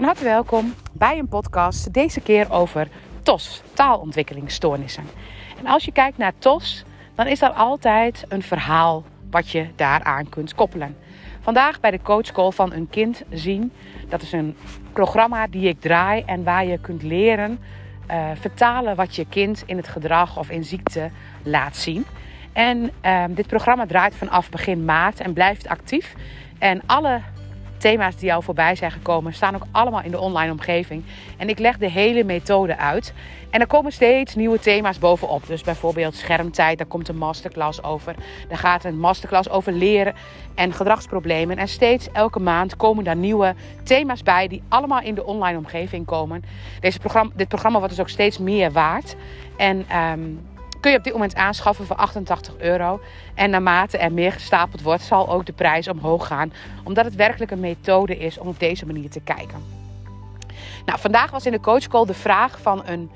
Van harte welkom bij een podcast, deze keer over TOS, taalontwikkelingsstoornissen. En als je kijkt naar TOS, dan is er altijd een verhaal wat je daaraan kunt koppelen. Vandaag bij de coachcall van een kind zien. Dat is een programma die ik draai en waar je kunt leren uh, vertalen wat je kind in het gedrag of in ziekte laat zien. En uh, dit programma draait vanaf begin maart en blijft actief. En alle thema's die jou voorbij zijn gekomen staan ook allemaal in de online omgeving. En ik leg de hele methode uit. En er komen steeds nieuwe thema's bovenop. Dus bijvoorbeeld schermtijd, daar komt een masterclass over. Daar gaat een masterclass over leren en gedragsproblemen. En steeds elke maand komen daar nieuwe thema's bij die allemaal in de online omgeving komen. Deze programma, dit programma wordt dus ook steeds meer waard. En um, kun je op dit moment aanschaffen voor 88 euro. En naarmate er meer gestapeld wordt, zal ook de prijs omhoog gaan. Omdat het werkelijk een methode is om op deze manier te kijken. Nou, vandaag was in de coachcall de vraag van een,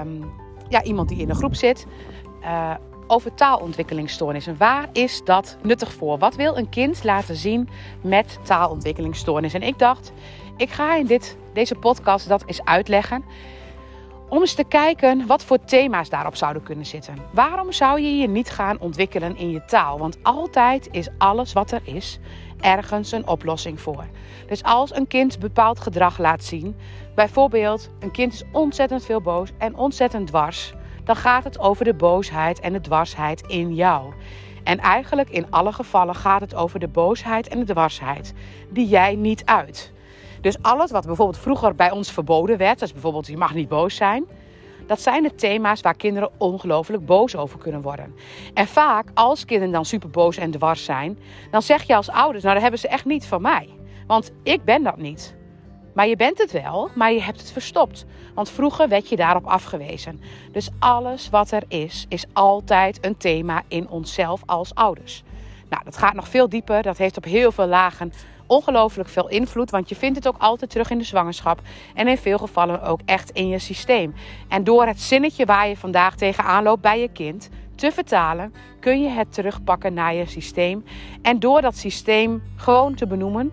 um, ja, iemand die in de groep zit. Uh, over taalontwikkelingsstoornissen. Waar is dat nuttig voor? Wat wil een kind laten zien met taalontwikkelingsstoornissen? En ik dacht, ik ga in dit, deze podcast dat eens uitleggen. Om eens te kijken wat voor thema's daarop zouden kunnen zitten. Waarom zou je je niet gaan ontwikkelen in je taal? Want altijd is alles wat er is ergens een oplossing voor. Dus als een kind bepaald gedrag laat zien, bijvoorbeeld een kind is ontzettend veel boos en ontzettend dwars, dan gaat het over de boosheid en de dwarsheid in jou. En eigenlijk in alle gevallen gaat het over de boosheid en de dwarsheid die jij niet uit. Dus alles wat bijvoorbeeld vroeger bij ons verboden werd, dus bijvoorbeeld je mag niet boos zijn, dat zijn de thema's waar kinderen ongelooflijk boos over kunnen worden. En vaak, als kinderen dan super boos en dwars zijn, dan zeg je als ouders, nou dat hebben ze echt niet van mij. Want ik ben dat niet. Maar je bent het wel, maar je hebt het verstopt. Want vroeger werd je daarop afgewezen. Dus alles wat er is, is altijd een thema in onszelf als ouders. Nou, dat gaat nog veel dieper. Dat heeft op heel veel lagen ongelooflijk veel invloed. Want je vindt het ook altijd terug in de zwangerschap. En in veel gevallen ook echt in je systeem. En door het zinnetje waar je vandaag tegenaan loopt bij je kind te vertalen, kun je het terugpakken naar je systeem. En door dat systeem gewoon te benoemen,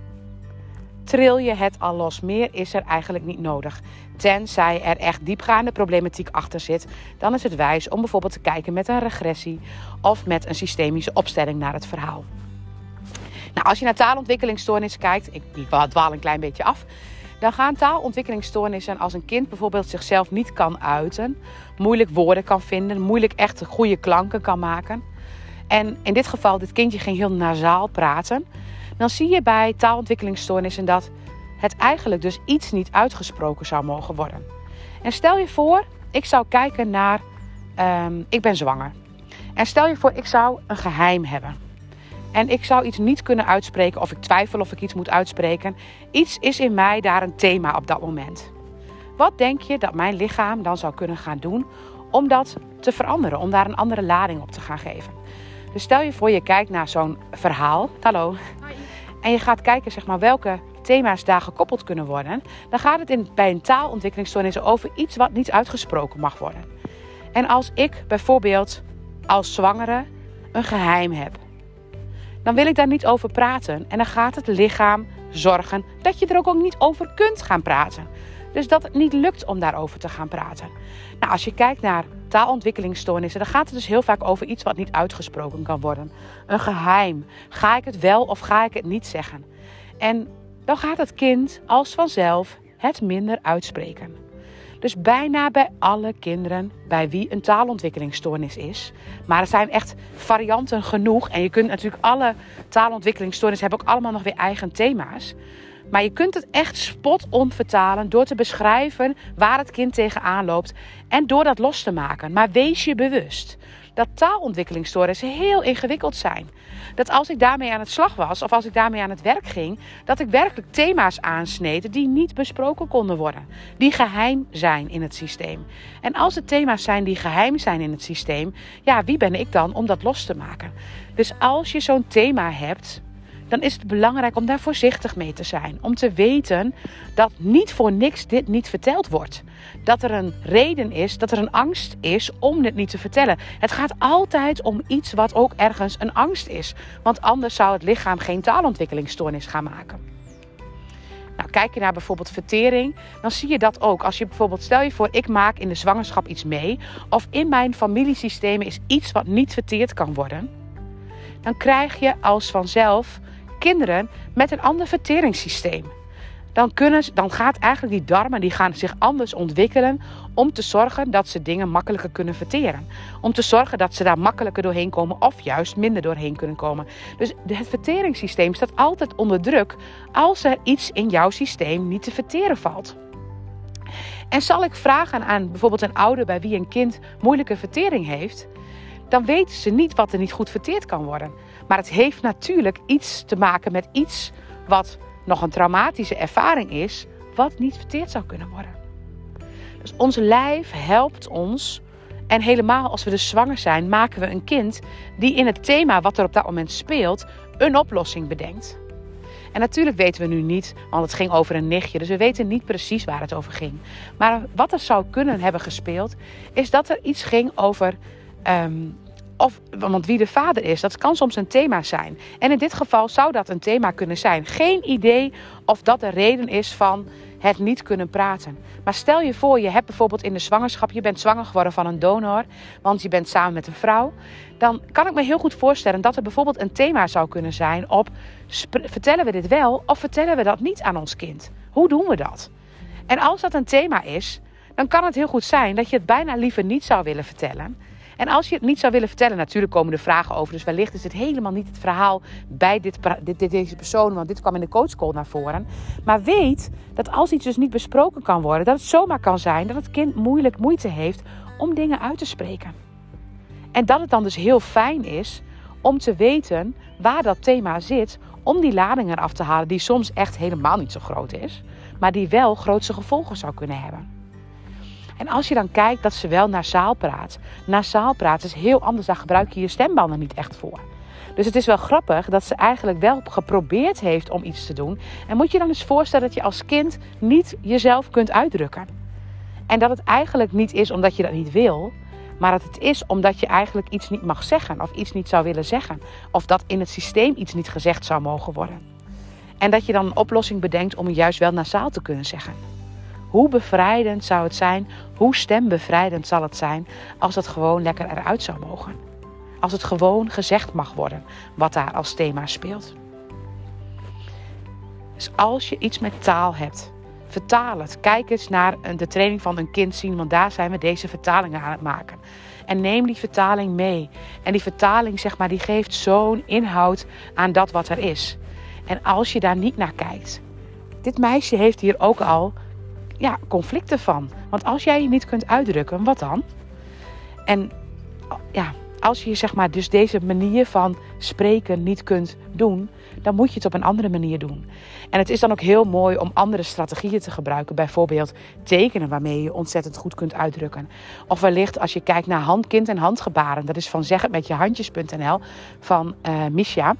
tril je het al los. Meer is er eigenlijk niet nodig. Tenzij er echt diepgaande problematiek achter zit, dan is het wijs om bijvoorbeeld te kijken met een regressie of met een systemische opstelling naar het verhaal. Nou, als je naar taalontwikkelingsstoornissen kijkt, ik dwaal een klein beetje af, dan gaan taalontwikkelingsstoornissen als een kind bijvoorbeeld zichzelf niet kan uiten, moeilijk woorden kan vinden, moeilijk echt goede klanken kan maken. En in dit geval, dit kindje ging heel nasaal praten. Dan zie je bij taalontwikkelingsstoornissen dat het eigenlijk dus iets niet uitgesproken zou mogen worden. En stel je voor, ik zou kijken naar, um, ik ben zwanger. En stel je voor, ik zou een geheim hebben. En ik zou iets niet kunnen uitspreken of ik twijfel of ik iets moet uitspreken. Iets is in mij daar een thema op dat moment. Wat denk je dat mijn lichaam dan zou kunnen gaan doen om dat te veranderen, om daar een andere lading op te gaan geven? Dus stel je voor, je kijkt naar zo'n verhaal. Hallo. En je gaat kijken zeg maar, welke thema's daar gekoppeld kunnen worden. Dan gaat het in, bij een taalontwikkelingsstoornis over iets wat niet uitgesproken mag worden. En als ik bijvoorbeeld als zwangere een geheim heb dan wil ik daar niet over praten. En dan gaat het lichaam zorgen dat je er ook, ook niet over kunt gaan praten. Dus dat het niet lukt om daarover te gaan praten. Nou, als je kijkt naar taalontwikkelingsstoornissen, dan gaat het dus heel vaak over iets wat niet uitgesproken kan worden. Een geheim. Ga ik het wel of ga ik het niet zeggen? En dan gaat het kind als vanzelf het minder uitspreken. Dus bijna bij alle kinderen bij wie een taalontwikkelingsstoornis is. Maar er zijn echt varianten genoeg. En je kunt natuurlijk alle taalontwikkelingsstoornissen hebben ook allemaal nog weer eigen thema's. Maar je kunt het echt spot on vertalen door te beschrijven waar het kind tegenaan loopt en door dat los te maken. Maar wees je bewust dat taalontwikkelingsstoornissen heel ingewikkeld zijn. Dat als ik daarmee aan het slag was of als ik daarmee aan het werk ging, dat ik werkelijk thema's aansneed die niet besproken konden worden, die geheim zijn in het systeem. En als het thema's zijn die geheim zijn in het systeem, ja, wie ben ik dan om dat los te maken? Dus als je zo'n thema hebt, dan is het belangrijk om daar voorzichtig mee te zijn. Om te weten dat niet voor niks dit niet verteld wordt. Dat er een reden is, dat er een angst is om dit niet te vertellen. Het gaat altijd om iets wat ook ergens een angst is. Want anders zou het lichaam geen taalontwikkelingsstoornis gaan maken. Nou, kijk je naar bijvoorbeeld vertering, dan zie je dat ook. Als je bijvoorbeeld, stel je voor, ik maak in de zwangerschap iets mee, of in mijn familiesysteem is iets wat niet verteerd kan worden, dan krijg je als vanzelf kinderen met een ander verteringssysteem. Dan, kunnen, dan gaat eigenlijk die darmen die gaan zich anders ontwikkelen om te zorgen dat ze dingen makkelijker kunnen verteren. Om te zorgen dat ze daar makkelijker doorheen komen of juist minder doorheen kunnen komen. Dus het verteringssysteem staat altijd onder druk als er iets in jouw systeem niet te verteren valt. En zal ik vragen aan bijvoorbeeld een ouder bij wie een kind moeilijke vertering heeft, dan weten ze niet wat er niet goed verteerd kan worden. Maar het heeft natuurlijk iets te maken met iets wat nog een traumatische ervaring is, wat niet verteerd zou kunnen worden. Dus ons lijf helpt ons. En helemaal als we dus zwanger zijn, maken we een kind die in het thema wat er op dat moment speelt, een oplossing bedenkt. En natuurlijk weten we nu niet, want het ging over een nichtje, dus we weten niet precies waar het over ging. Maar wat er zou kunnen hebben gespeeld, is dat er iets ging over ehm, of, want wie de vader is, dat kan soms een thema zijn. En in dit geval zou dat een thema kunnen zijn. Geen idee of dat de reden is van het niet kunnen praten. Maar stel je voor, je hebt bijvoorbeeld in de zwangerschap, je bent zwanger geworden van een donor, want je bent samen met een vrouw. Dan kan ik me heel goed voorstellen dat er bijvoorbeeld een thema zou kunnen zijn op vertellen we dit wel of vertellen we dat niet aan ons kind? Hoe doen we dat? En als dat een thema is, dan kan het heel goed zijn dat je het bijna liever niet zou willen vertellen. En als je het niet zou willen vertellen, natuurlijk komen er vragen over. Dus wellicht is het helemaal niet het verhaal bij dit, dit, deze persoon, want dit kwam in de coachcall naar voren. Maar weet dat als iets dus niet besproken kan worden, dat het zomaar kan zijn dat het kind moeilijk moeite heeft om dingen uit te spreken. En dat het dan dus heel fijn is om te weten waar dat thema zit, om die lading eraf te halen, die soms echt helemaal niet zo groot is, maar die wel grootse gevolgen zou kunnen hebben. En als je dan kijkt dat ze wel nasaal praat. Nasaal praten is heel anders. Daar gebruik je je stembanden niet echt voor. Dus het is wel grappig dat ze eigenlijk wel geprobeerd heeft om iets te doen. En moet je dan eens voorstellen dat je als kind niet jezelf kunt uitdrukken. En dat het eigenlijk niet is omdat je dat niet wil, maar dat het is omdat je eigenlijk iets niet mag zeggen of iets niet zou willen zeggen. Of dat in het systeem iets niet gezegd zou mogen worden. En dat je dan een oplossing bedenkt om juist wel nasaal te kunnen zeggen. Hoe bevrijdend zou het zijn, hoe stembevrijdend zal het zijn als het gewoon lekker eruit zou mogen. Als het gewoon gezegd mag worden wat daar als thema speelt. Dus als je iets met taal hebt, vertaal het. Kijk eens naar de training van een kind zien, want daar zijn we deze vertalingen aan het maken. En neem die vertaling mee. En die vertaling, zeg maar, die geeft zo'n inhoud aan dat wat er is. En als je daar niet naar kijkt. Dit meisje heeft hier ook al ja, conflicten van. Want als jij je niet kunt uitdrukken, wat dan? En ja, als je zeg maar dus deze manier van spreken niet kunt doen, dan moet je het op een andere manier doen. En het is dan ook heel mooi om andere strategieën te gebruiken. Bijvoorbeeld tekenen waarmee je ontzettend goed kunt uitdrukken. Of wellicht als je kijkt naar handkind en handgebaren. Dat is van zeg het met je handjes.nl van uh, Misha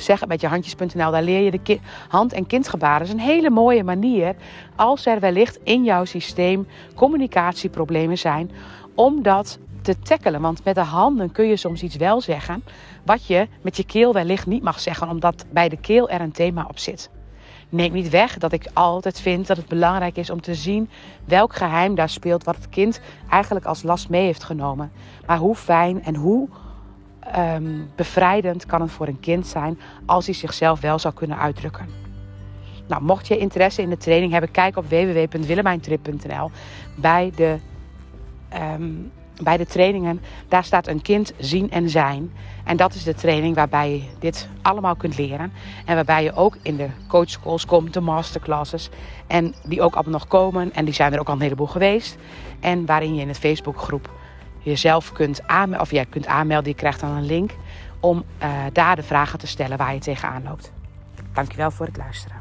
zeg het met je handjes.nl. Daar leer je de hand- en kindgebaren. Dat is een hele mooie manier als er wellicht in jouw systeem communicatieproblemen zijn. Om dat te tackelen. Want met de handen kun je soms iets wel zeggen. Wat je met je keel wellicht niet mag zeggen. Omdat bij de keel er een thema op zit. Neem niet weg dat ik altijd vind dat het belangrijk is om te zien welk geheim daar speelt. Wat het kind eigenlijk als last mee heeft genomen. Maar hoe fijn en hoe um, bevrijdend kan het voor een kind zijn als hij zichzelf wel zou kunnen uitdrukken. Nou, mocht je interesse in de training hebben, kijk op www.willemijntrip.nl bij de, um, bij de trainingen. Daar staat een kind zien en zijn. En dat is de training waarbij je dit allemaal kunt leren. En waarbij je ook in de coachschools komt, de masterclasses. En die ook allemaal nog komen. En die zijn er ook al een heleboel geweest. En waarin je in het Facebookgroep jezelf kunt aanmelden, of jij kunt aanmelden, je krijgt dan een link om uh, daar de vragen te stellen waar je tegenaan loopt. Dankjewel voor het luisteren.